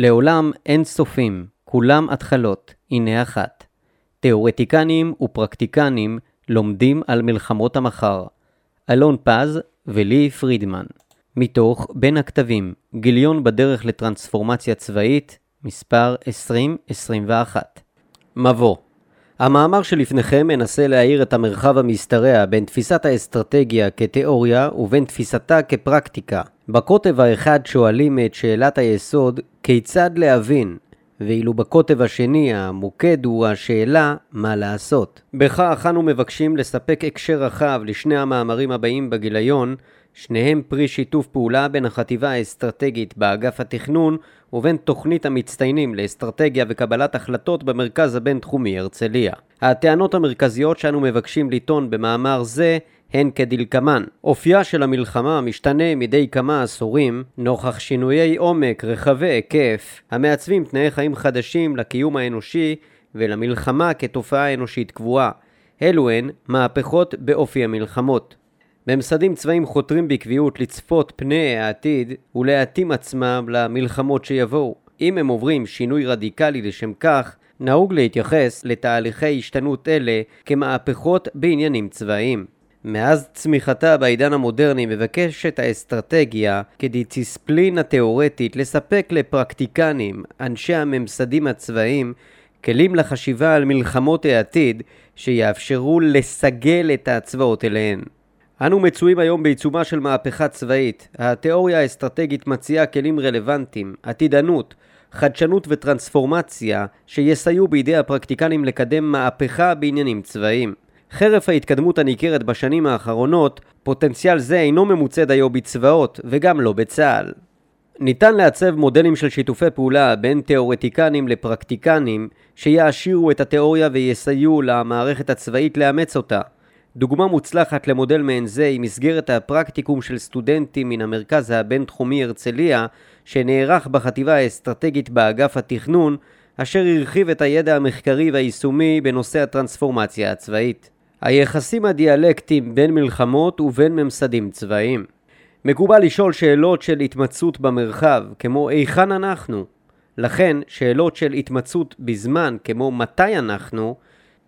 לעולם אין סופים, כולם התחלות, הנה אחת. תאורטיקנים ופרקטיקנים לומדים על מלחמות המחר. אלון פז ולי פרידמן. מתוך בין הכתבים, גיליון בדרך לטרנספורמציה צבאית, מספר 2021. מבוא המאמר שלפניכם מנסה להאיר את המרחב המשתרע בין תפיסת האסטרטגיה כתיאוריה ובין תפיסתה כפרקטיקה. בקוטב האחד שואלים את שאלת היסוד כיצד להבין, ואילו בקוטב השני המוקד הוא השאלה מה לעשות. בכך אנו מבקשים לספק הקשר רחב לשני המאמרים הבאים בגיליון שניהם פרי שיתוף פעולה בין החטיבה האסטרטגית באגף התכנון ובין תוכנית המצטיינים לאסטרטגיה וקבלת החלטות במרכז הבינתחומי הרצליה. הטענות המרכזיות שאנו מבקשים לטעון במאמר זה הן כדלקמן. אופייה של המלחמה משתנה מדי כמה עשורים נוכח שינויי עומק רחבי היקף המעצבים תנאי חיים חדשים לקיום האנושי ולמלחמה כתופעה אנושית קבועה. אלו הן מהפכות באופי המלחמות. ממסדים צבאיים חותרים בקביעות לצפות פני העתיד ולהתאים עצמם למלחמות שיבואו. אם הם עוברים שינוי רדיקלי לשם כך, נהוג להתייחס לתהליכי השתנות אלה כמהפכות בעניינים צבאיים. מאז צמיחתה בעידן המודרני מבקשת האסטרטגיה כדיציספלינה תאורטית לספק לפרקטיקנים, אנשי הממסדים הצבאיים, כלים לחשיבה על מלחמות העתיד שיאפשרו לסגל את הצבאות אליהן. אנו מצויים היום בעיצומה של מהפכה צבאית. התיאוריה האסטרטגית מציעה כלים רלוונטיים, עתידנות, חדשנות וטרנספורמציה שיסייעו בידי הפרקטיקנים לקדם מהפכה בעניינים צבאיים. חרף ההתקדמות הניכרת בשנים האחרונות, פוטנציאל זה אינו ממוצא דיו בצבאות וגם לא בצה"ל. ניתן לעצב מודלים של שיתופי פעולה בין תאורטיקנים לפרקטיקנים שיעשירו את התיאוריה ויסייעו למערכת הצבאית לאמץ אותה. דוגמה מוצלחת למודל מעין זה היא מסגרת הפרקטיקום של סטודנטים מן המרכז הבינתחומי הרצליה שנערך בחטיבה האסטרטגית באגף התכנון אשר הרחיב את הידע המחקרי והיישומי בנושא הטרנספורמציה הצבאית. היחסים הדיאלקטיים בין מלחמות ובין ממסדים צבאיים. מקובל לשאול שאלות של התמצאות במרחב, כמו היכן אנחנו? לכן, שאלות של התמצאות בזמן, כמו מתי אנחנו,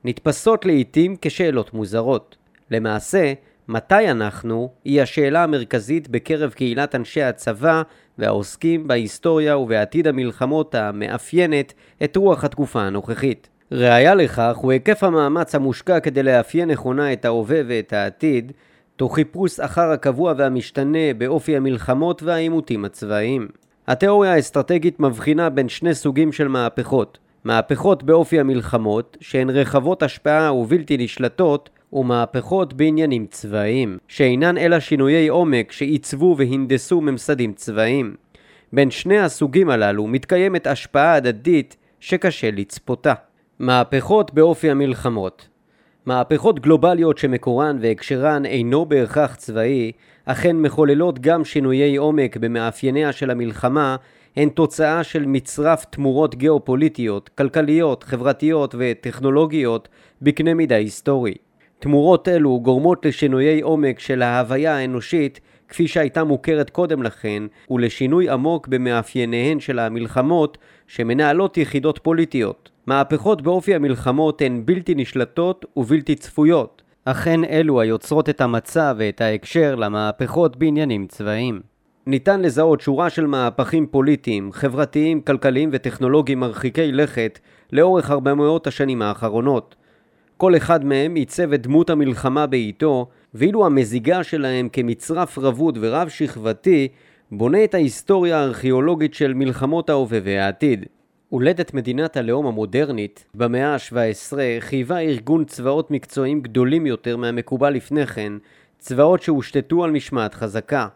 נתפסות לעיתים כשאלות מוזרות. למעשה, מתי אנחנו, היא השאלה המרכזית בקרב קהילת אנשי הצבא והעוסקים בהיסטוריה ובעתיד המלחמות המאפיינת את רוח התקופה הנוכחית. ראיה לכך הוא היקף המאמץ המושקע כדי לאפיין נכונה את ההווה ואת העתיד, תוך חיפוש אחר הקבוע והמשתנה באופי המלחמות והעימותים הצבאיים. התיאוריה האסטרטגית מבחינה בין שני סוגים של מהפכות, מהפכות באופי המלחמות, שהן רחבות השפעה ובלתי נשלטות, ומהפכות בעניינים צבאיים, שאינן אלא שינויי עומק שעיצבו והנדסו ממסדים צבאיים. בין שני הסוגים הללו מתקיימת השפעה הדדית שקשה לצפותה. מהפכות באופי המלחמות מהפכות גלובליות שמקורן והקשרן אינו בהכרח צבאי, אכן מחוללות גם שינויי עומק במאפייניה של המלחמה הן תוצאה של מצרף תמורות גיאופוליטיות, כלכליות, חברתיות וטכנולוגיות בקנה מידה היסטורי. תמורות אלו גורמות לשינויי עומק של ההוויה האנושית כפי שהייתה מוכרת קודם לכן, ולשינוי עמוק במאפייניהן של המלחמות שמנהלות יחידות פוליטיות. מהפכות באופי המלחמות הן בלתי נשלטות ובלתי צפויות, אכן אלו היוצרות את המצב ואת ההקשר למהפכות בעניינים צבאיים. ניתן לזהות שורה של מהפכים פוליטיים, חברתיים, כלכליים וטכנולוגיים מרחיקי לכת לאורך הרבה מאות השנים האחרונות. כל אחד מהם עיצב את דמות המלחמה בעיתו, ואילו המזיגה שלהם כמצרף רבוד ורב שכבתי בונה את ההיסטוריה הארכיאולוגית של מלחמות ההווה והעתיד. הולדת מדינת הלאום המודרנית במאה ה-17 חייבה ארגון צבאות מקצועיים גדולים יותר מהמקובל לפני כן, צבאות שהושתתו על משמעת חזקה.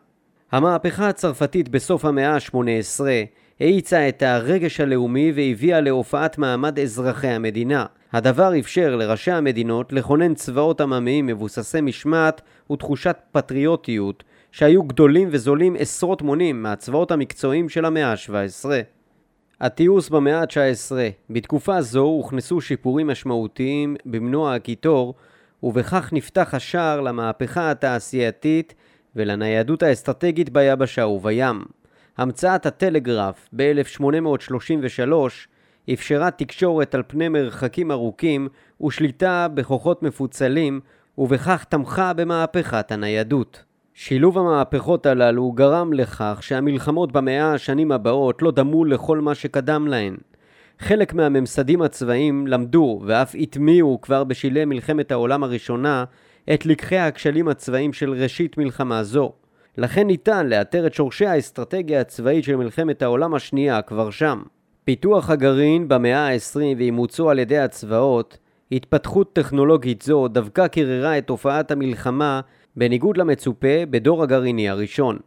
המהפכה הצרפתית בסוף המאה ה-18 האיצה את הרגש הלאומי והביאה להופעת מעמד אזרחי המדינה. הדבר אפשר לראשי המדינות לכונן צבאות עממיים מבוססי משמעת ותחושת פטריוטיות שהיו גדולים וזולים עשרות מונים מהצבאות המקצועיים של המאה ה-17. התיעוש במאה ה-19 בתקופה זו הוכנסו שיפורים משמעותיים במנוע הקיטור ובכך נפתח השער למהפכה התעשייתית ולניידות האסטרטגית ביבשה ובים. המצאת הטלגרף ב-1833 אפשרה תקשורת על פני מרחקים ארוכים ושליטה בכוחות מפוצלים, ובכך תמכה במהפכת הניידות. שילוב המהפכות הללו גרם לכך שהמלחמות במאה השנים הבאות לא דמו לכל מה שקדם להן. חלק מהממסדים הצבאיים למדו ואף הטמיעו כבר בשלהי מלחמת העולם הראשונה את לקחי הכשלים הצבאיים של ראשית מלחמה זו. לכן ניתן לאתר את שורשי האסטרטגיה הצבאית של מלחמת העולם השנייה כבר שם. פיתוח הגרעין במאה ה-20 ואימוצו על ידי הצבאות, התפתחות טכנולוגית זו דווקא קיררה את תופעת המלחמה בניגוד למצופה בדור הגרעיני הראשון.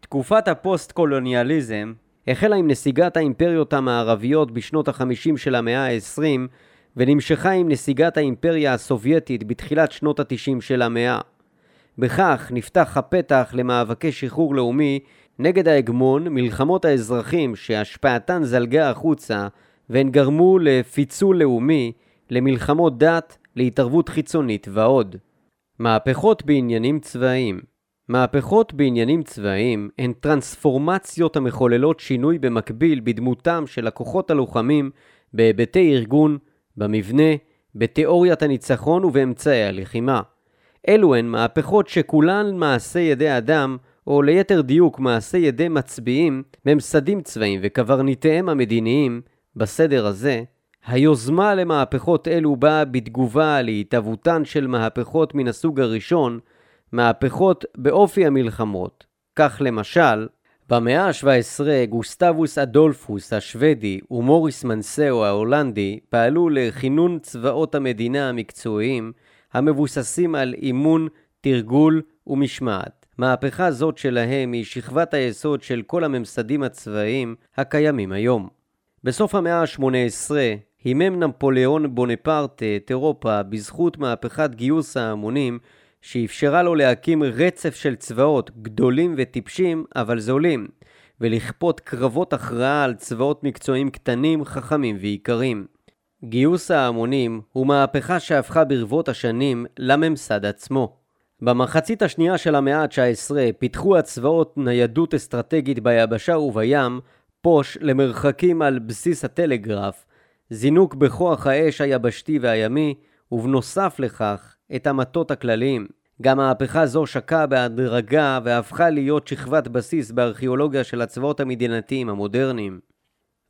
תקופת הפוסט-קולוניאליזם החלה עם נסיגת האימפריות המערביות בשנות ה-50 של המאה ה-20 ונמשכה עם נסיגת האימפריה הסובייטית בתחילת שנות ה-90 של המאה. בכך נפתח הפתח למאבקי שחרור לאומי נגד ההגמון, מלחמות האזרחים שהשפעתן זלגה החוצה והן גרמו לפיצול לאומי, למלחמות דת, להתערבות חיצונית ועוד. מהפכות בעניינים צבאיים מהפכות בעניינים צבאיים הן טרנספורמציות המחוללות שינוי במקביל בדמותם של הכוחות הלוחמים בהיבטי ארגון, במבנה, בתיאוריית הניצחון ובאמצעי הלחימה. אלו הן מהפכות שכולן מעשה ידי אדם, או ליתר דיוק מעשה ידי מצביעים, ממסדים צבאיים וקברניטיהם המדיניים, בסדר הזה, היוזמה למהפכות אלו באה בתגובה להתהוותן של מהפכות מן הסוג הראשון, מהפכות באופי המלחמות. כך למשל, במאה ה-17 גוסטבוס אדולפוס השוודי ומוריס מנסאו ההולנדי פעלו לכינון צבאות המדינה המקצועיים המבוססים על אימון, תרגול ומשמעת. מהפכה זאת שלהם היא שכבת היסוד של כל הממסדים הצבאיים הקיימים היום. בסוף המאה ה-18 הימם נפוליאון בונפרטה את אירופה בזכות מהפכת גיוס ההמונים שאפשרה לו להקים רצף של צבאות גדולים וטיפשים אבל זולים ולכפות קרבות הכרעה על צבאות מקצועיים קטנים, חכמים ויקרים. גיוס ההמונים הוא מהפכה שהפכה ברבות השנים לממסד עצמו. במחצית השנייה של המאה ה-19 פיתחו הצבאות ניידות אסטרטגית ביבשה ובים, פוש למרחקים על בסיס הטלגרף, זינוק בכוח האש היבשתי והימי, ובנוסף לכך, את המטות הכלליים. גם מהפכה זו שקעה בהדרגה והפכה להיות שכבת בסיס בארכיאולוגיה של הצבאות המדינתיים המודרניים.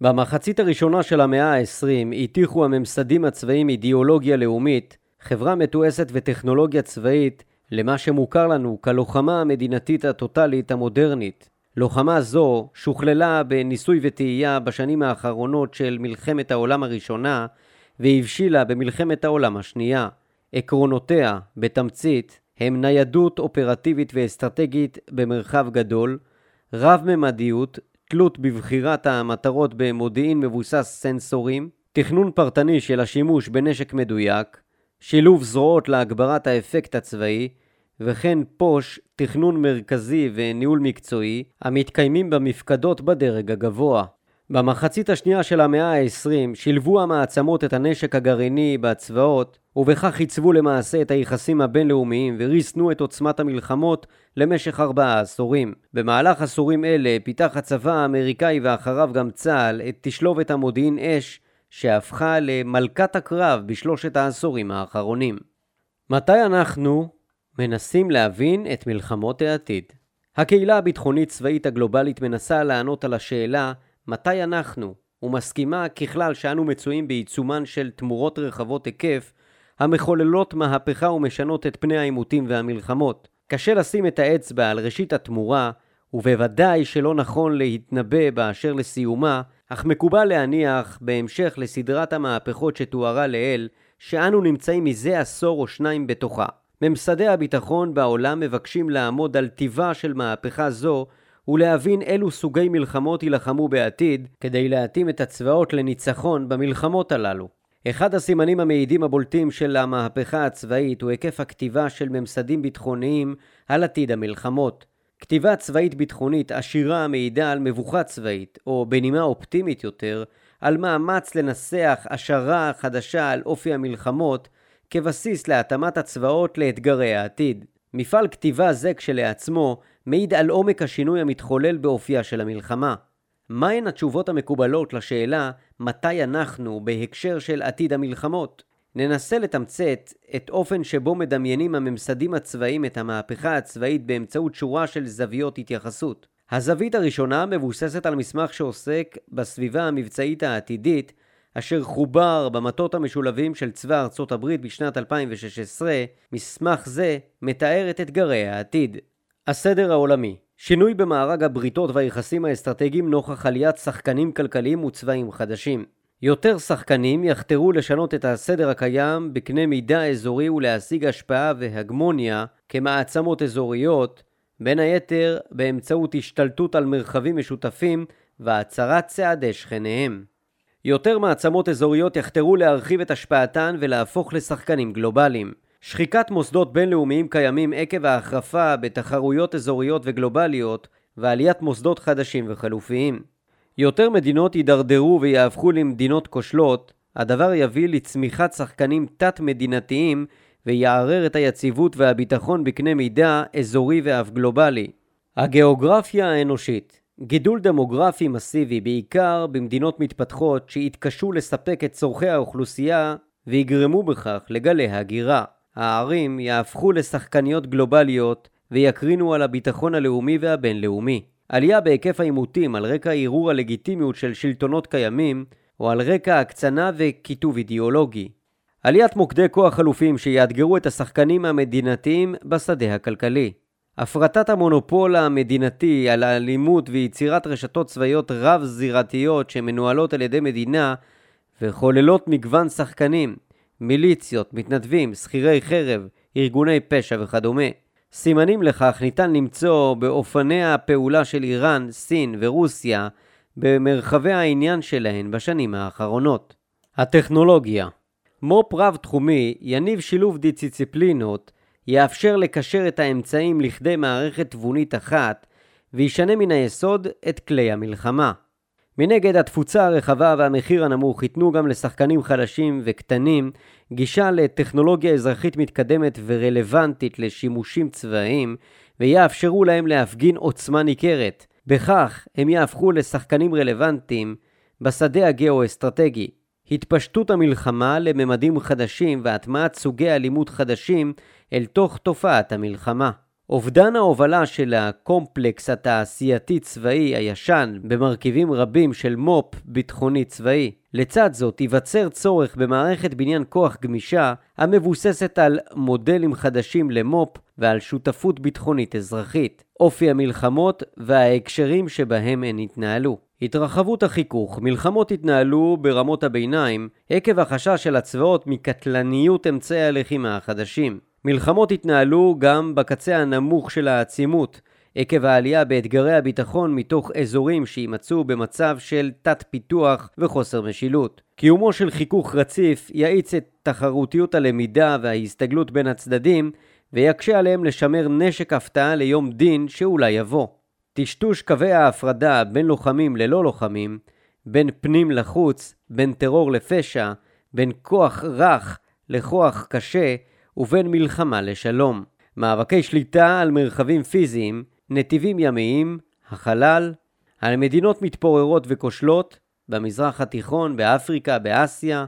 במחצית הראשונה של המאה ה-20 הטיחו הממסדים הצבאיים אידיאולוגיה לאומית, חברה מתועסת וטכנולוגיה צבאית למה שמוכר לנו כלוחמה המדינתית הטוטלית המודרנית. לוחמה זו שוכללה בניסוי וטעייה בשנים האחרונות של מלחמת העולם הראשונה והבשילה במלחמת העולם השנייה. עקרונותיה, בתמצית, הם ניידות אופרטיבית ואסטרטגית במרחב גדול, רב-ממדיות, תלות בבחירת המטרות במודיעין מבוסס סנסורים, תכנון פרטני של השימוש בנשק מדויק, שילוב זרועות להגברת האפקט הצבאי, וכן פוש, תכנון מרכזי וניהול מקצועי, המתקיימים במפקדות בדרג הגבוה. במחצית השנייה של המאה ה-20 שילבו המעצמות את הנשק הגרעיני בצבאות, ובכך עיצבו למעשה את היחסים הבינלאומיים וריסנו את עוצמת המלחמות למשך ארבעה עשורים. במהלך עשורים אלה פיתח הצבא האמריקאי ואחריו גם צה"ל את תשלובת המודיעין אש שהפכה למלכת הקרב בשלושת העשורים האחרונים. מתי אנחנו מנסים להבין את מלחמות העתיד? הקהילה הביטחונית צבאית הגלובלית מנסה לענות על השאלה מתי אנחנו, ומסכימה ככלל שאנו מצויים בעיצומן של תמורות רחבות היקף המחוללות מהפכה ומשנות את פני העימותים והמלחמות. קשה לשים את האצבע על ראשית התמורה, ובוודאי שלא נכון להתנבא באשר לסיומה, אך מקובל להניח, בהמשך לסדרת המהפכות שתוארה לעיל, שאנו נמצאים מזה עשור או שניים בתוכה. ממסדי הביטחון בעולם מבקשים לעמוד על טיבה של מהפכה זו ולהבין אילו סוגי מלחמות יילחמו בעתיד כדי להתאים את הצבאות לניצחון במלחמות הללו. אחד הסימנים המעידים הבולטים של המהפכה הצבאית הוא היקף הכתיבה של ממסדים ביטחוניים על עתיד המלחמות. כתיבה צבאית ביטחונית עשירה המעידה על מבוכה צבאית, או בנימה אופטימית יותר, על מאמץ לנסח השערה חדשה על אופי המלחמות כבסיס להתאמת הצבאות לאתגרי העתיד. מפעל כתיבה זה כשלעצמו מעיד על עומק השינוי המתחולל באופייה של המלחמה. מהן התשובות המקובלות לשאלה מתי אנחנו בהקשר של עתיד המלחמות? ננסה לתמצת את אופן שבו מדמיינים הממסדים הצבאיים את המהפכה הצבאית באמצעות שורה של זוויות התייחסות. הזווית הראשונה מבוססת על מסמך שעוסק בסביבה המבצעית העתידית, אשר חובר במטות המשולבים של צבא ארצות הברית בשנת 2016. מסמך זה מתאר את אתגרי העתיד. הסדר העולמי שינוי במארג הבריתות והיחסים האסטרטגיים נוכח עליית שחקנים כלכליים וצבאיים חדשים. יותר שחקנים יחתרו לשנות את הסדר הקיים בקנה מידה אזורי ולהשיג השפעה והגמוניה כמעצמות אזוריות, בין היתר באמצעות השתלטות על מרחבים משותפים והצרת צעדי שכניהם. יותר מעצמות אזוריות יחתרו להרחיב את השפעתן ולהפוך לשחקנים גלובליים. שחיקת מוסדות בינלאומיים קיימים עקב ההחרפה בתחרויות אזוריות וגלובליות ועליית מוסדות חדשים וחלופיים. יותר מדינות יידרדרו ויהפכו למדינות כושלות, הדבר יביא לצמיחת שחקנים תת-מדינתיים ויערער את היציבות והביטחון בקנה מידה אזורי ואף גלובלי. הגיאוגרפיה האנושית גידול דמוגרפי מסיבי בעיקר במדינות מתפתחות שיתקשו לספק את צורכי האוכלוסייה ויגרמו בכך לגלי הגירה. הערים יהפכו לשחקניות גלובליות ויקרינו על הביטחון הלאומי והבינלאומי. עלייה בהיקף העימותים על רקע ערעור הלגיטימיות של שלטונות קיימים, או על רקע הקצנה וקיטוב אידיאולוגי. עליית מוקדי כוח חלופים שיאתגרו את השחקנים המדינתיים בשדה הכלכלי. הפרטת המונופול המדינתי על האלימות ויצירת רשתות צבאיות רב-זירתיות שמנוהלות על ידי מדינה וחוללות מגוון שחקנים, מיליציות, מתנדבים, שכירי חרב, ארגוני פשע וכדומה. סימנים לכך ניתן למצוא באופני הפעולה של איראן, סין ורוסיה במרחבי העניין שלהן בשנים האחרונות. הטכנולוגיה מו"פ רב-תחומי יניב שילוב דיציפלינות, יאפשר לקשר את האמצעים לכדי מערכת תבונית אחת וישנה מן היסוד את כלי המלחמה. מנגד, התפוצה הרחבה והמחיר הנמוך ייתנו גם לשחקנים חלשים וקטנים גישה לטכנולוגיה אזרחית מתקדמת ורלוונטית לשימושים צבאיים, ויאפשרו להם להפגין עוצמה ניכרת. בכך הם יהפכו לשחקנים רלוונטיים בשדה הגאו-אסטרטגי. התפשטות המלחמה לממדים חדשים והטמעת סוגי אלימות חדשים אל תוך תופעת המלחמה. אובדן ההובלה של הקומפלקס התעשייתי-צבאי הישן במרכיבים רבים של מו"פ ביטחוני צבאי. לצד זאת ייווצר צורך במערכת בניין כוח גמישה המבוססת על מודלים חדשים למו"פ ועל שותפות ביטחונית אזרחית, אופי המלחמות וההקשרים שבהם הן התנהלו. התרחבות החיכוך, מלחמות התנהלו ברמות הביניים עקב החשש של הצבאות מקטלניות אמצעי הלחימה החדשים. מלחמות התנהלו גם בקצה הנמוך של העצימות, עקב העלייה באתגרי הביטחון מתוך אזורים שימצאו במצב של תת-פיתוח וחוסר משילות. קיומו של חיכוך רציף יאיץ את תחרותיות הלמידה וההסתגלות בין הצדדים, ויקשה עליהם לשמר נשק הפתעה ליום דין שאולי יבוא. טשטוש קווי ההפרדה בין לוחמים ללא לוחמים, בין פנים לחוץ, בין טרור לפשע, בין כוח רך לכוח קשה, ובין מלחמה לשלום. מאבקי שליטה על מרחבים פיזיים, נתיבים ימיים, החלל, על מדינות מתפוררות וכושלות, במזרח התיכון, באפריקה, באסיה,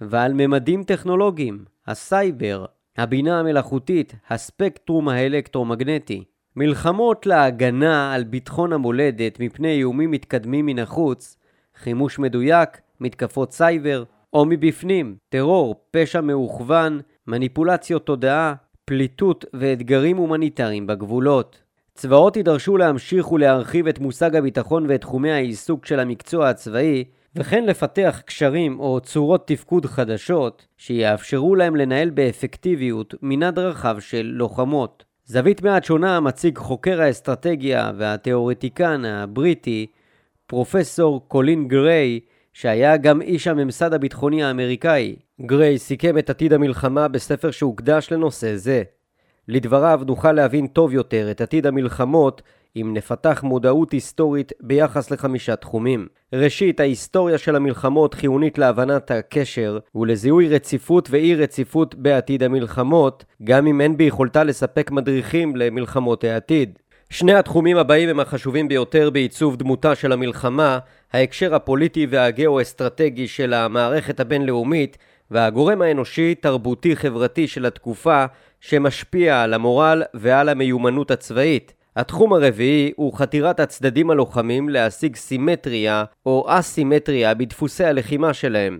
ועל ממדים טכנולוגיים, הסייבר, הבינה המלאכותית, הספקטרום האלקטרומגנטי. מלחמות להגנה על ביטחון המולדת מפני איומים מתקדמים מן החוץ, חימוש מדויק, מתקפות סייבר, או מבפנים, טרור, פשע מאוכוון, מניפולציות תודעה, פליטות ואתגרים הומניטריים בגבולות. צבאות יידרשו להמשיך ולהרחיב את מושג הביטחון ואת תחומי העיסוק של המקצוע הצבאי, וכן לפתח קשרים או צורות תפקוד חדשות, שיאפשרו להם לנהל באפקטיביות מנעד רחב של לוחמות. זווית מעט שונה מציג חוקר האסטרטגיה והתיאורטיקן הבריטי, פרופסור קולין גריי, שהיה גם איש הממסד הביטחוני האמריקאי. גריי סיכם את עתיד המלחמה בספר שהוקדש לנושא זה. לדבריו נוכל להבין טוב יותר את עתיד המלחמות אם נפתח מודעות היסטורית ביחס לחמישה תחומים. ראשית, ההיסטוריה של המלחמות חיונית להבנת הקשר ולזיהוי רציפות ואי רציפות בעתיד המלחמות, גם אם אין ביכולתה לספק מדריכים למלחמות העתיד. שני התחומים הבאים הם החשובים ביותר בעיצוב דמותה של המלחמה, ההקשר הפוליטי והגאו-אסטרטגי של המערכת הבינלאומית והגורם האנושי-תרבותי-חברתי של התקופה שמשפיע על המורל ועל המיומנות הצבאית. התחום הרביעי הוא חתירת הצדדים הלוחמים להשיג סימטריה או אסימטריה בדפוסי הלחימה שלהם.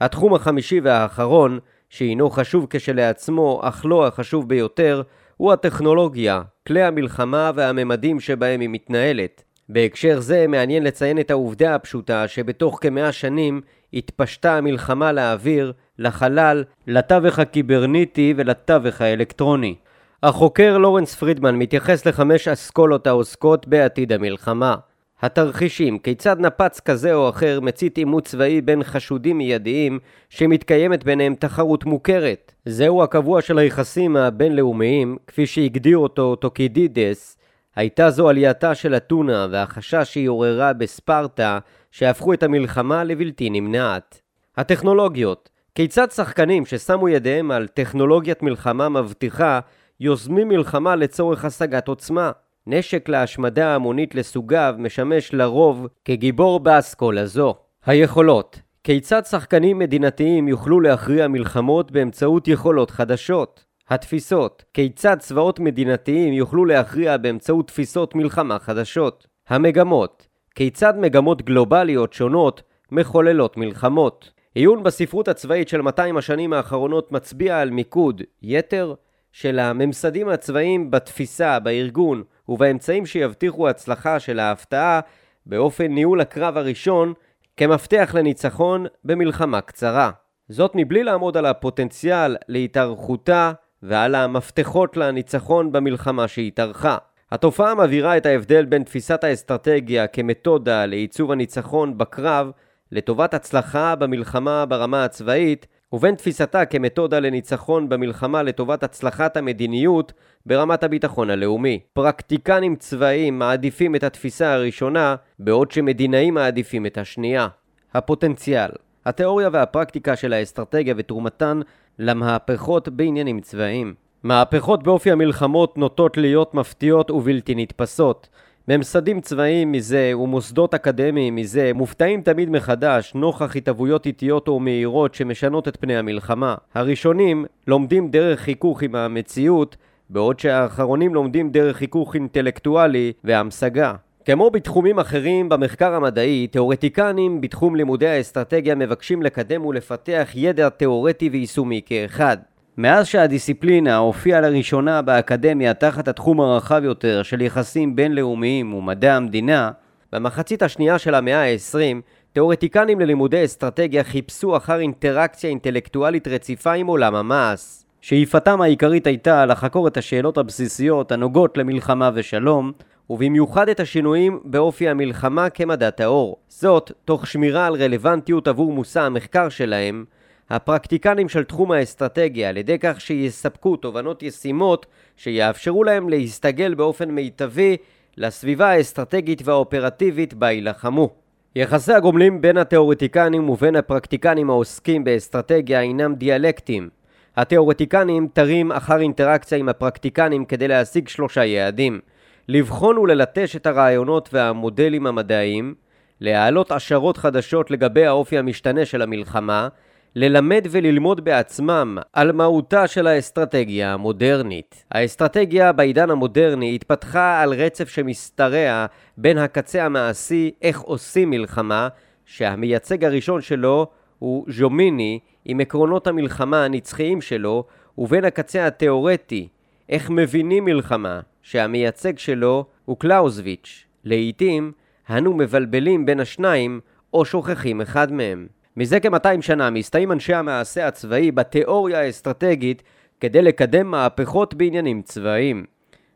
התחום החמישי והאחרון, שהינו חשוב כשלעצמו אך לא החשוב ביותר, הוא הטכנולוגיה, כלי המלחמה והממדים שבהם היא מתנהלת. בהקשר זה מעניין לציין את העובדה הפשוטה שבתוך כמאה שנים התפשטה המלחמה לאוויר, לחלל, לתווך הקיברניטי ולתווך האלקטרוני. החוקר לורנס פרידמן מתייחס לחמש אסכולות העוסקות בעתיד המלחמה. התרחישים, כיצד נפץ כזה או אחר מצית עימות צבאי בין חשודים מיידיים שמתקיימת ביניהם תחרות מוכרת. זהו הקבוע של היחסים הבינלאומיים, כפי שהגדיר אותו טוקידידס, הייתה זו עלייתה של אתונה והחשש שהיא עוררה בספרטה שהפכו את המלחמה לבלתי נמנעת. הטכנולוגיות כיצד שחקנים ששמו ידיהם על טכנולוגיית מלחמה מבטיחה יוזמים מלחמה לצורך השגת עוצמה? נשק להשמדה המונית לסוגיו משמש לרוב כגיבור באסכולה זו. היכולות כיצד שחקנים מדינתיים יוכלו להכריע מלחמות באמצעות יכולות חדשות? התפיסות כיצד צבאות מדינתיים יוכלו להכריע באמצעות תפיסות מלחמה חדשות? המגמות כיצד מגמות גלובליות שונות מחוללות מלחמות? עיון בספרות הצבאית של 200 השנים האחרונות מצביע על מיקוד יתר של הממסדים הצבאיים בתפיסה, בארגון ובאמצעים שיבטיחו הצלחה של ההפתעה באופן ניהול הקרב הראשון כמפתח לניצחון במלחמה קצרה. זאת מבלי לעמוד על הפוטנציאל להתארכותה ועל המפתחות לניצחון במלחמה שהתארכה. התופעה מבהירה את ההבדל בין תפיסת האסטרטגיה כמתודה לעיצוב הניצחון בקרב לטובת הצלחה במלחמה ברמה הצבאית ובין תפיסתה כמתודה לניצחון במלחמה לטובת הצלחת המדיניות ברמת הביטחון הלאומי. פרקטיקנים צבאיים מעדיפים את התפיסה הראשונה, בעוד שמדינאים מעדיפים את השנייה. הפוטנציאל התיאוריה והפרקטיקה של האסטרטגיה ותרומתן למהפכות בעניינים צבאיים. מהפכות באופי המלחמות נוטות להיות מפתיעות ובלתי נתפסות. ממסדים צבאיים מזה ומוסדות אקדמיים מזה מופתעים תמיד מחדש נוכח התהוויות איטיות או מהירות שמשנות את פני המלחמה. הראשונים לומדים דרך חיכוך עם המציאות בעוד שהאחרונים לומדים דרך חיכוך אינטלקטואלי והמשגה. כמו בתחומים אחרים במחקר המדעי, תאורטיקנים בתחום לימודי האסטרטגיה מבקשים לקדם ולפתח ידע תאורטי ויישומי כאחד. מאז שהדיסציפלינה הופיעה לראשונה באקדמיה תחת התחום הרחב יותר של יחסים בינלאומיים ומדעי המדינה, במחצית השנייה של המאה ה-20, תאורטיקנים ללימודי אסטרטגיה חיפשו אחר אינטראקציה אינטלקטואלית רציפה עם עולם המעש. שאיפתם העיקרית הייתה לחקור את השאלות הבסיסיות הנוגעות למלחמה ושלום, ובמיוחד את השינויים באופי המלחמה כמדע טהור. זאת, תוך שמירה על רלוונטיות עבור מושא המחקר שלהם, הפרקטיקנים של תחום האסטרטגיה על ידי כך שיספקו תובנות ישימות שיאפשרו להם להסתגל באופן מיטבי לסביבה האסטרטגית והאופרטיבית בה יילחמו. יחסי הגומלים בין התאורטיקנים ובין הפרקטיקנים העוסקים באסטרטגיה אינם דיאלקטיים. התאורטיקנים תרים אחר אינטראקציה עם הפרקטיקנים כדי להשיג שלושה יעדים לבחון וללטש את הרעיונות והמודלים המדעיים, להעלות השערות חדשות לגבי האופי המשתנה של המלחמה, ללמד וללמוד בעצמם על מהותה של האסטרטגיה המודרנית. האסטרטגיה בעידן המודרני התפתחה על רצף שמשתרע בין הקצה המעשי איך עושים מלחמה, שהמייצג הראשון שלו הוא ז'ומיני עם עקרונות המלחמה הנצחיים שלו, ובין הקצה התאורטי, איך מבינים מלחמה, שהמייצג שלו הוא קלאוזוויץ'. לעיתים, אנו מבלבלים בין השניים, או שוכחים אחד מהם. מזה כ-200 שנה מסתיים אנשי המעשה הצבאי בתיאוריה האסטרטגית כדי לקדם מהפכות בעניינים צבאיים.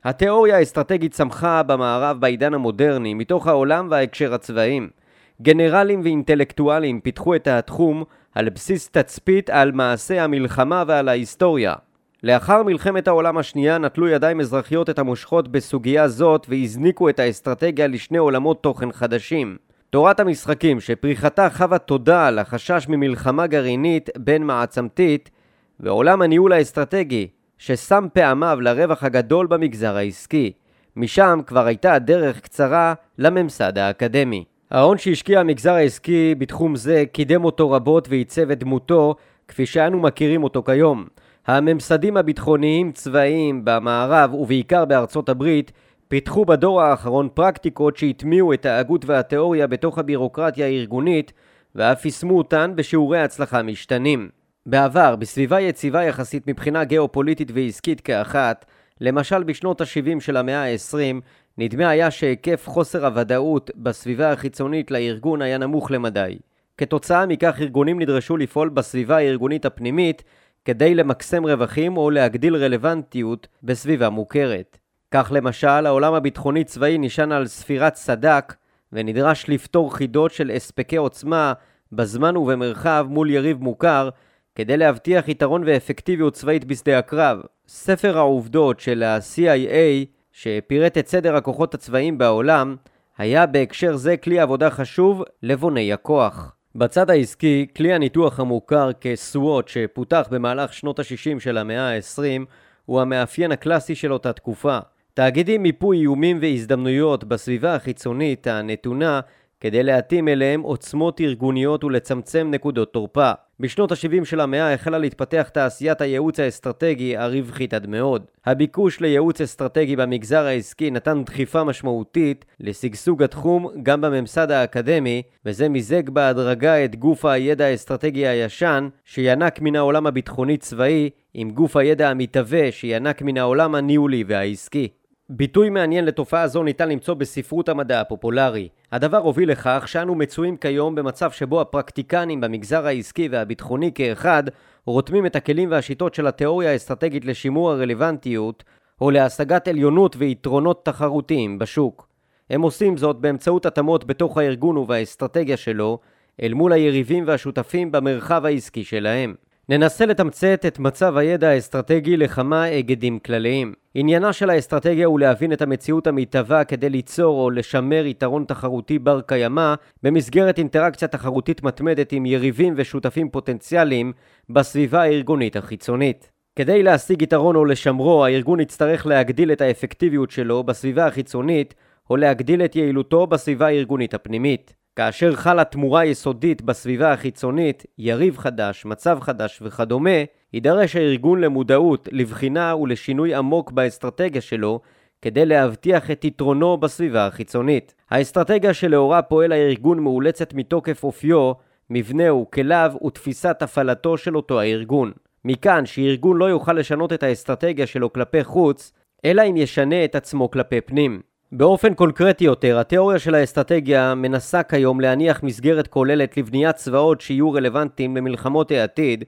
התיאוריה האסטרטגית צמחה במערב בעידן המודרני מתוך העולם וההקשר הצבאיים. גנרלים ואינטלקטואלים פיתחו את התחום על בסיס תצפית על מעשה המלחמה ועל ההיסטוריה. לאחר מלחמת העולם השנייה נטלו ידיים אזרחיות את המושכות בסוגיה זאת והזניקו את האסטרטגיה לשני עולמות תוכן חדשים. תורת המשחקים, שפריחתה חווה תודה על החשש ממלחמה גרעינית בין מעצמתית, ועולם הניהול האסטרטגי, ששם פעמיו לרווח הגדול במגזר העסקי. משם כבר הייתה הדרך קצרה לממסד האקדמי. ההון שהשקיע המגזר העסקי בתחום זה קידם אותו רבות ועיצב את דמותו כפי שאנו מכירים אותו כיום. הממסדים הביטחוניים צבאיים במערב ובעיקר בארצות הברית פיתחו בדור האחרון פרקטיקות שהטמיעו את ההגות והתיאוריה בתוך הבירוקרטיה הארגונית ואף יישמו אותן בשיעורי הצלחה משתנים. בעבר, בסביבה יציבה יחסית מבחינה גיאופוליטית ועסקית כאחת, למשל בשנות ה-70 של המאה ה-20, נדמה היה שהיקף חוסר הוודאות בסביבה החיצונית לארגון היה נמוך למדי. כתוצאה מכך ארגונים נדרשו לפעול בסביבה הארגונית הפנימית כדי למקסם רווחים או להגדיל רלוונטיות בסביבה מוכרת. כך למשל, העולם הביטחוני-צבאי נשען על ספירת סד"כ ונדרש לפתור חידות של הספקי עוצמה בזמן ובמרחב מול יריב מוכר כדי להבטיח יתרון ואפקטיביות צבאית בשדה הקרב. ספר העובדות של ה-CIA, שפירט את סדר הכוחות הצבאיים בעולם, היה בהקשר זה כלי עבודה חשוב לבוני הכוח. בצד העסקי, כלי הניתוח המוכר כסוואט שפותח במהלך שנות ה-60 של המאה ה-20 הוא המאפיין הקלאסי של אותה תקופה. תאגידים מיפו איומים והזדמנויות בסביבה החיצונית הנתונה כדי להתאים אליהם עוצמות ארגוניות ולצמצם נקודות תורפה. בשנות ה-70 של המאה החלה להתפתח תעשיית הייעוץ האסטרטגי הרווחית עד מאוד. הביקוש לייעוץ אסטרטגי במגזר העסקי נתן דחיפה משמעותית לשגשוג התחום גם בממסד האקדמי, וזה מיזג בהדרגה את גוף הידע האסטרטגי הישן, שינק מן העולם הביטחוני-צבאי, עם גוף הידע המתהווה שינק מן העולם הניהולי והעסקי. ביטוי מעניין לתופעה זו ניתן למצוא בספרות המדע הפופולרי. הדבר הוביל לכך שאנו מצויים כיום במצב שבו הפרקטיקנים במגזר העסקי והביטחוני כאחד רותמים את הכלים והשיטות של התיאוריה האסטרטגית לשימור הרלוונטיות או להשגת עליונות ויתרונות תחרותיים בשוק. הם עושים זאת באמצעות התאמות בתוך הארגון ובאסטרטגיה שלו אל מול היריבים והשותפים במרחב העסקי שלהם. ננסה לתמצת את מצב הידע האסטרטגי לכמה היגדים כלליים. עניינה של האסטרטגיה הוא להבין את המציאות המתהווה כדי ליצור או לשמר יתרון תחרותי בר קיימא במסגרת אינטראקציה תחרותית מתמדת עם יריבים ושותפים פוטנציאליים בסביבה הארגונית החיצונית. כדי להשיג יתרון או לשמרו, הארגון יצטרך להגדיל את האפקטיביות שלו בסביבה החיצונית או להגדיל את יעילותו בסביבה הארגונית הפנימית. כאשר חלה תמורה יסודית בסביבה החיצונית, יריב חדש, מצב חדש וכדומה, יידרש הארגון למודעות, לבחינה ולשינוי עמוק באסטרטגיה שלו, כדי להבטיח את יתרונו בסביבה החיצונית. האסטרטגיה שלאורה פועל הארגון מאולצת מתוקף אופיו, מבנהו, כליו ותפיסת הפעלתו של אותו הארגון. מכאן שארגון לא יוכל לשנות את האסטרטגיה שלו כלפי חוץ, אלא אם ישנה את עצמו כלפי פנים. באופן קונקרטי יותר, התיאוריה של האסטרטגיה מנסה כיום להניח מסגרת כוללת לבניית צבאות שיהיו רלוונטיים למלחמות העתיד,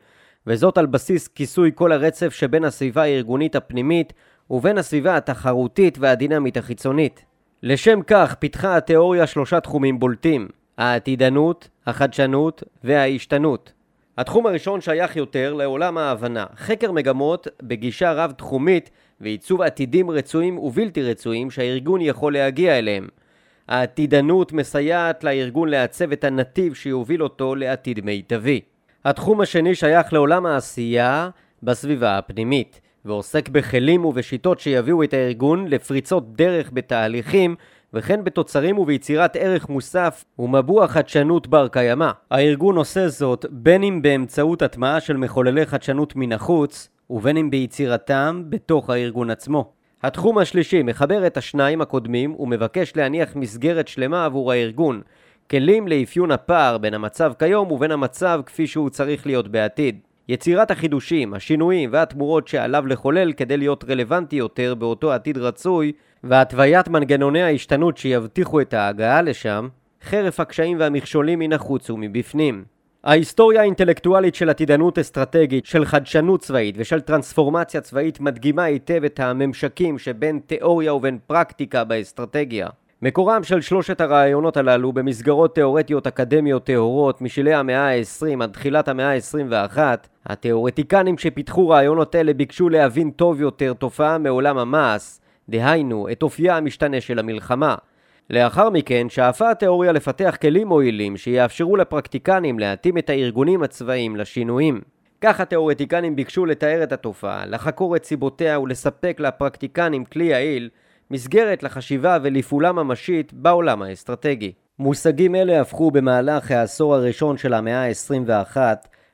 וזאת על בסיס כיסוי כל הרצף שבין הסביבה הארגונית הפנימית ובין הסביבה התחרותית והדינמית החיצונית. לשם כך פיתחה התיאוריה שלושה תחומים בולטים העתידנות, החדשנות וההשתנות. התחום הראשון שייך יותר לעולם ההבנה, חקר מגמות בגישה רב-תחומית ועיצוב עתידים רצויים ובלתי רצויים שהארגון יכול להגיע אליהם. העתידנות מסייעת לארגון לעצב את הנתיב שיוביל אותו לעתיד מיטבי. התחום השני שייך לעולם העשייה בסביבה הפנימית, ועוסק בכלים ובשיטות שיביאו את הארגון לפריצות דרך בתהליכים וכן בתוצרים וביצירת ערך מוסף ומבוע חדשנות בר קיימא. הארגון עושה זאת בין אם באמצעות הטמעה של מחוללי חדשנות מן החוץ, ובין אם ביצירתם בתוך הארגון עצמו. התחום השלישי מחבר את השניים הקודמים ומבקש להניח מסגרת שלמה עבור הארגון, כלים לאפיון הפער בין המצב כיום ובין המצב כפי שהוא צריך להיות בעתיד. יצירת החידושים, השינויים והתמורות שעליו לחולל כדי להיות רלוונטי יותר באותו עתיד רצוי, והתוויית מנגנוני ההשתנות שיבטיחו את ההגעה לשם, חרף הקשיים והמכשולים מן החוץ ומבפנים. ההיסטוריה האינטלקטואלית של עתידנות אסטרטגית, של חדשנות צבאית ושל טרנספורמציה צבאית מדגימה היטב את הממשקים שבין תיאוריה ובין פרקטיקה באסטרטגיה. מקורם של שלושת הרעיונות הללו במסגרות תאורטיות אקדמיות טהורות משלהי המאה ה-20 עד תחילת המאה ה-21, התאורטיקנים שפיתחו רעיונות אלה ביקשו להבין טוב יותר תופעה מעולם המעש, דהיינו, את אופייה המשתנה של המלחמה. לאחר מכן שאפה התיאוריה לפתח כלים מועילים שיאפשרו לפרקטיקנים להתאים את הארגונים הצבאיים לשינויים. כך התיאורטיקנים ביקשו לתאר את התופעה, לחקור את סיבותיה ולספק לפרקטיקנים כלי יעיל מסגרת לחשיבה ולפעולה ממשית בעולם האסטרטגי. מושגים אלה הפכו במהלך העשור הראשון של המאה ה-21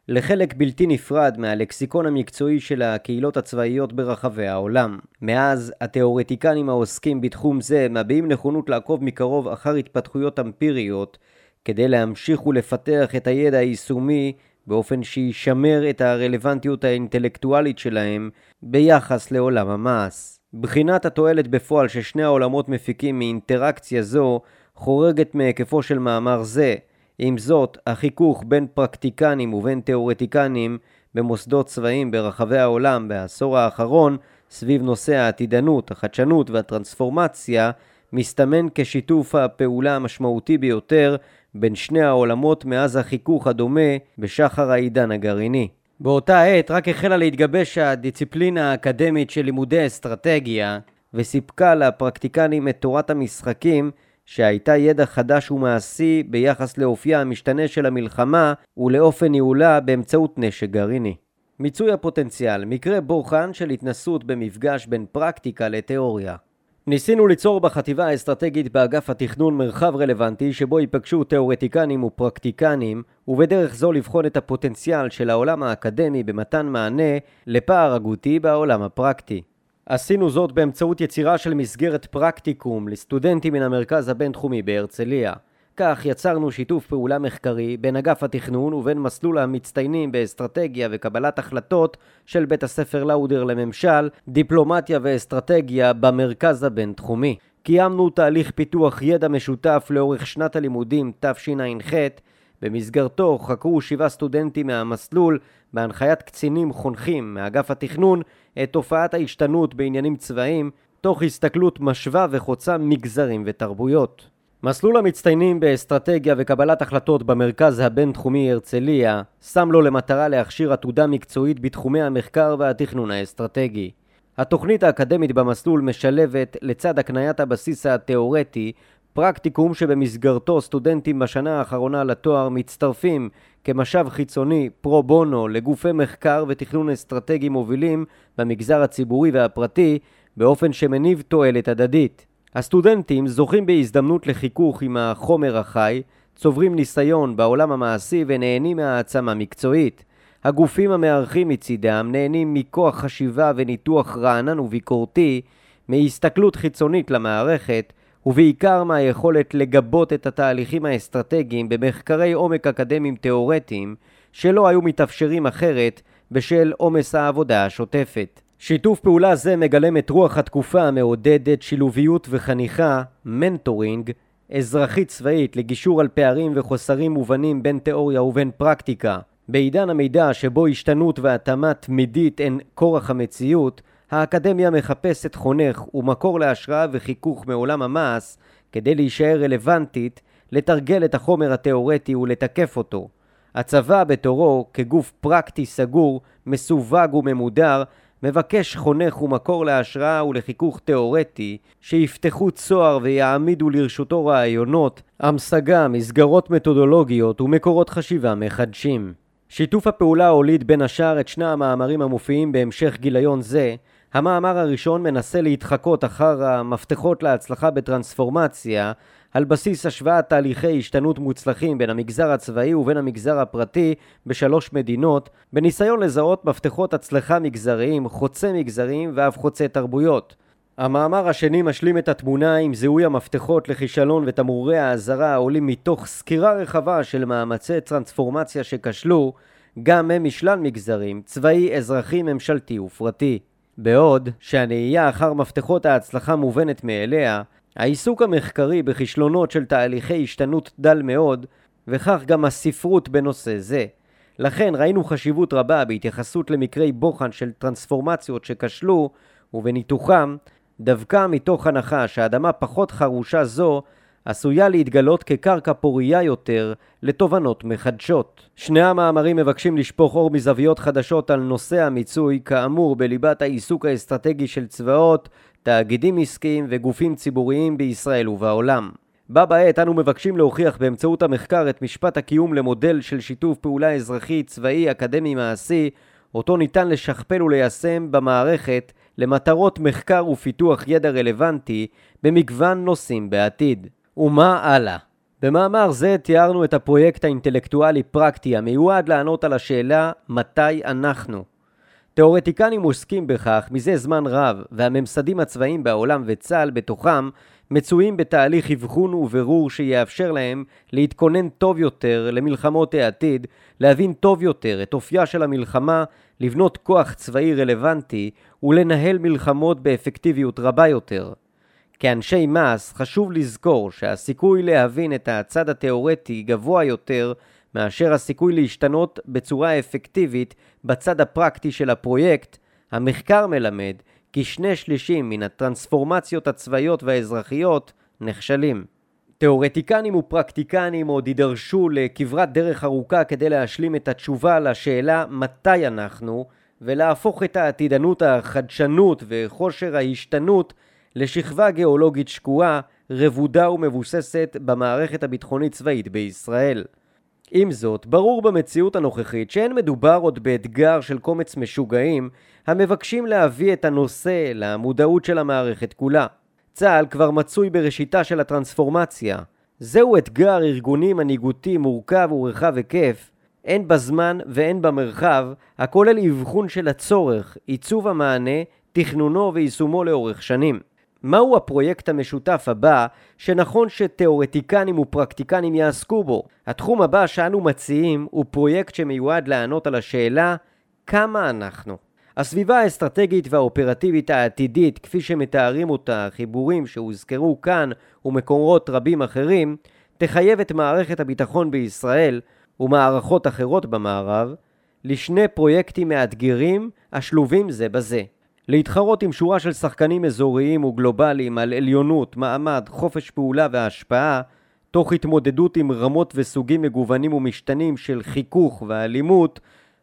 לחלק בלתי נפרד מהלקסיקון המקצועי של הקהילות הצבאיות ברחבי העולם. מאז, התיאורטיקנים העוסקים בתחום זה מביעים נכונות לעקוב מקרוב אחר התפתחויות אמפיריות כדי להמשיך ולפתח את הידע היישומי באופן שישמר את הרלוונטיות האינטלקטואלית שלהם ביחס לעולם המעש. בחינת התועלת בפועל ששני העולמות מפיקים מאינטראקציה זו חורגת מהיקפו של מאמר זה. עם זאת, החיכוך בין פרקטיקנים ובין תאורטיקנים במוסדות צבאיים ברחבי העולם בעשור האחרון סביב נושא העתידנות, החדשנות והטרנספורמציה מסתמן כשיתוף הפעולה המשמעותי ביותר בין שני העולמות מאז החיכוך הדומה בשחר העידן הגרעיני. באותה עת רק החלה להתגבש הדיציפלינה האקדמית של לימודי אסטרטגיה וסיפקה לפרקטיקנים את תורת המשחקים שהייתה ידע חדש ומעשי ביחס לאופייה המשתנה של המלחמה ולאופן ניהולה באמצעות נשק גרעיני. מיצוי הפוטנציאל, מקרה בוחן של התנסות במפגש בין פרקטיקה לתיאוריה. ניסינו ליצור בחטיבה האסטרטגית באגף התכנון מרחב רלוונטי שבו ייפגשו תאורטיקנים ופרקטיקנים ובדרך זו לבחון את הפוטנציאל של העולם האקדמי במתן מענה לפער הגותי בעולם הפרקטי. עשינו זאת באמצעות יצירה של מסגרת פרקטיקום לסטודנטים מן המרכז הבינתחומי בהרצליה. כך יצרנו שיתוף פעולה מחקרי בין אגף התכנון ובין מסלול המצטיינים באסטרטגיה וקבלת החלטות של בית הספר לאודר לממשל, דיפלומטיה ואסטרטגיה במרכז הבינתחומי. קיימנו תהליך פיתוח ידע משותף לאורך שנת הלימודים תשע"ח במסגרתו חקרו שבעה סטודנטים מהמסלול בהנחיית קצינים חונכים מאגף התכנון את תופעת ההשתנות בעניינים צבאיים תוך הסתכלות משווה וחוצה מגזרים ותרבויות. מסלול המצטיינים באסטרטגיה וקבלת החלטות במרכז הבינתחומי הרצליה שם לו למטרה להכשיר עתודה מקצועית בתחומי המחקר והתכנון האסטרטגי. התוכנית האקדמית במסלול משלבת, לצד הקניית הבסיס התאורטי, פרקטיקום שבמסגרתו סטודנטים בשנה האחרונה לתואר מצטרפים כמשאב חיצוני פרו בונו לגופי מחקר ותכנון אסטרטגי מובילים במגזר הציבורי והפרטי באופן שמניב תועלת הדדית. הסטודנטים זוכים בהזדמנות לחיכוך עם החומר החי, צוברים ניסיון בעולם המעשי ונהנים מהעצמה מקצועית. הגופים המארחים מצידם נהנים מכוח חשיבה וניתוח רענן וביקורתי, מהסתכלות חיצונית למערכת, ובעיקר מהיכולת לגבות את התהליכים האסטרטגיים במחקרי עומק אקדמיים תאורטיים שלא היו מתאפשרים אחרת בשל עומס העבודה השוטפת. שיתוף פעולה זה מגלם את רוח התקופה המעודדת שילוביות וחניכה, מנטורינג, אזרחית צבאית לגישור על פערים וחוסרים מובנים בין תיאוריה ובין פרקטיקה. בעידן המידע שבו השתנות והתאמה תמידית הן כורח המציאות, האקדמיה מחפשת חונך ומקור להשראה וחיכוך מעולם המעש כדי להישאר רלוונטית, לתרגל את החומר התאורטי ולתקף אותו. הצבא בתורו, כגוף פרקטי סגור, מסווג וממודר, מבקש חונך ומקור להשראה ולחיכוך תאורטי, שיפתחו צוהר ויעמידו לרשותו רעיונות, המשגה, מסגרות מתודולוגיות ומקורות חשיבה מחדשים. שיתוף הפעולה הוליד בין השאר את שני המאמרים המופיעים בהמשך גיליון זה, המאמר הראשון מנסה להתחקות אחר המפתחות להצלחה בטרנספורמציה על בסיס השוואת תהליכי השתנות מוצלחים בין המגזר הצבאי ובין המגזר הפרטי בשלוש מדינות, בניסיון לזהות מפתחות הצלחה מגזריים, חוצה מגזריים ואף חוצה תרבויות. המאמר השני משלים את התמונה עם זיהוי המפתחות לכישלון ותמרורי האזהרה העולים מתוך סקירה רחבה של מאמצי טרנספורמציה שכשלו, גם הם משלל מגזרים, צבאי, אזרחי, ממשלתי ופרטי. בעוד שהנהייה אחר מפתחות ההצלחה מובנת מאליה, העיסוק המחקרי בכישלונות של תהליכי השתנות דל מאוד, וכך גם הספרות בנושא זה. לכן ראינו חשיבות רבה בהתייחסות למקרי בוחן של טרנספורמציות שכשלו, ובניתוחם, דווקא מתוך הנחה שאדמה פחות חרושה זו עשויה להתגלות כקרקע פורייה יותר לתובנות מחדשות. שני המאמרים מבקשים לשפוך אור מזוויות חדשות על נושא המיצוי, כאמור בליבת העיסוק האסטרטגי של צבאות, תאגידים עסקיים וגופים ציבוריים בישראל ובעולם. בה בעת אנו מבקשים להוכיח באמצעות המחקר את משפט הקיום למודל של שיתוף פעולה אזרחי, צבאי, אקדמי, מעשי, אותו ניתן לשכפל וליישם במערכת למטרות מחקר ופיתוח ידע רלוונטי במגוון נושאים בעתיד. ומה הלאה? במאמר זה תיארנו את הפרויקט האינטלקטואלי-פרקטי המיועד לענות על השאלה מתי אנחנו. תאורטיקנים עוסקים בכך מזה זמן רב, והממסדים הצבאיים בעולם וצה"ל בתוכם מצויים בתהליך אבחון וברור שיאפשר להם להתכונן טוב יותר למלחמות העתיד, להבין טוב יותר את אופייה של המלחמה, לבנות כוח צבאי רלוונטי ולנהל מלחמות באפקטיביות רבה יותר. כאנשי מס חשוב לזכור שהסיכוי להבין את הצד התאורטי גבוה יותר מאשר הסיכוי להשתנות בצורה אפקטיבית בצד הפרקטי של הפרויקט, המחקר מלמד כי שני שלישים מן הטרנספורמציות הצבאיות והאזרחיות נכשלים. תאורטיקנים ופרקטיקנים עוד יידרשו לכברת דרך ארוכה כדי להשלים את התשובה לשאלה מתי אנחנו, ולהפוך את העתידנות, החדשנות וכושר ההשתנות לשכבה גיאולוגית שקועה, רבודה ומבוססת במערכת הביטחונית צבאית בישראל. עם זאת, ברור במציאות הנוכחית שאין מדובר עוד באתגר של קומץ משוגעים המבקשים להביא את הנושא למודעות של המערכת כולה. צה"ל כבר מצוי בראשיתה של הטרנספורמציה. זהו אתגר ארגוני מנהיגותי מורכב ורחב היקף, הן בזמן והן במרחב, הכולל אבחון של הצורך, עיצוב המענה, תכנונו ויישומו לאורך שנים. מהו הפרויקט המשותף הבא שנכון שתאורטיקנים ופרקטיקנים יעסקו בו? התחום הבא שאנו מציעים הוא פרויקט שמיועד לענות על השאלה כמה אנחנו. הסביבה האסטרטגית והאופרטיבית העתידית, כפי שמתארים אותה חיבורים שהוזכרו כאן ומקורות רבים אחרים, תחייב את מערכת הביטחון בישראל ומערכות אחרות במערב לשני פרויקטים מאתגרים השלובים זה בזה. להתחרות עם שורה של שחקנים אזוריים וגלובליים על עליונות, מעמד, חופש פעולה והשפעה, תוך התמודדות עם רמות וסוגים מגוונים ומשתנים של חיכוך ואלימות,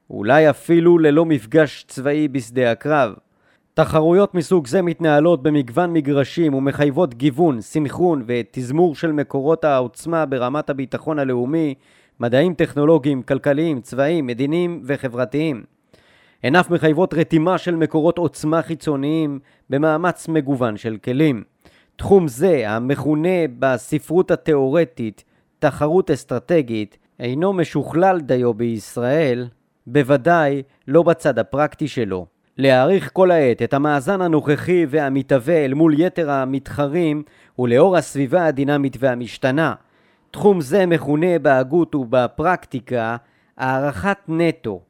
אולי אפילו ללא מפגש צבאי בשדה הקרב. תחרויות מסוג זה מתנהלות במגוון מגרשים ומחייבות גיוון, סנכרון ותזמור של מקורות העוצמה ברמת הביטחון הלאומי, מדעים טכנולוגיים, כלכליים, צבאיים, מדיניים וחברתיים. הן אף מחייבות רתימה של מקורות עוצמה חיצוניים במאמץ מגוון של כלים. תחום זה, המכונה בספרות התאורטית תחרות אסטרטגית, אינו משוכלל דיו בישראל, בוודאי לא בצד הפרקטי שלו. להעריך כל העת את המאזן הנוכחי והמתהווה אל מול יתר המתחרים ולאור הסביבה הדינמית והמשתנה. תחום זה מכונה בהגות ובפרקטיקה הערכת נטו.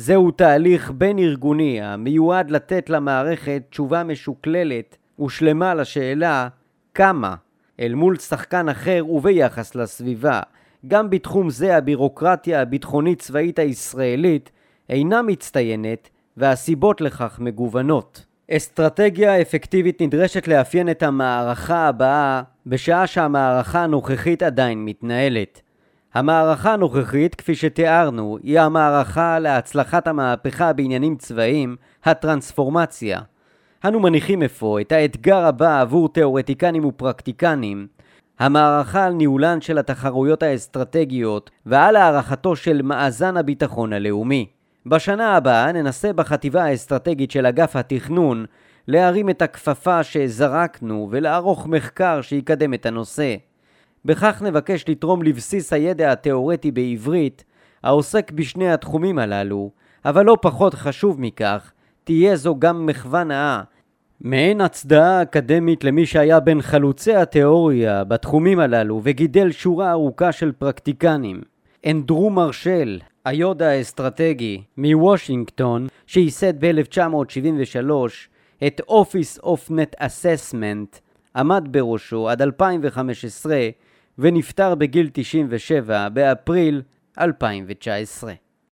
זהו תהליך בין ארגוני המיועד לתת למערכת תשובה משוקללת ושלמה לשאלה כמה אל מול שחקן אחר וביחס לסביבה. גם בתחום זה הבירוקרטיה הביטחונית צבאית הישראלית אינה מצטיינת והסיבות לכך מגוונות. אסטרטגיה אפקטיבית נדרשת לאפיין את המערכה הבאה בשעה שהמערכה הנוכחית עדיין מתנהלת. המערכה הנוכחית, כפי שתיארנו, היא המערכה להצלחת המהפכה בעניינים צבאיים, הטרנספורמציה. אנו מניחים אפוא את האתגר הבא עבור תאורטיקנים ופרקטיקנים, המערכה על ניהולן של התחרויות האסטרטגיות ועל הערכתו של מאזן הביטחון הלאומי. בשנה הבאה ננסה בחטיבה האסטרטגית של אגף התכנון להרים את הכפפה שזרקנו ולערוך מחקר שיקדם את הנושא. בכך נבקש לתרום לבסיס הידע התאורטי בעברית העוסק בשני התחומים הללו, אבל לא פחות חשוב מכך, תהיה זו גם מחווה נאה, מעין הצדעה אקדמית למי שהיה בין חלוצי התיאוריה בתחומים הללו וגידל שורה ארוכה של פרקטיקנים. אנדרו מרשל, היוד האסטרטגי מוושינגטון, שייסד ב-1973 את Office of Net Assessment, עמד בראשו עד 2015 ונפטר בגיל 97 באפריל 2019.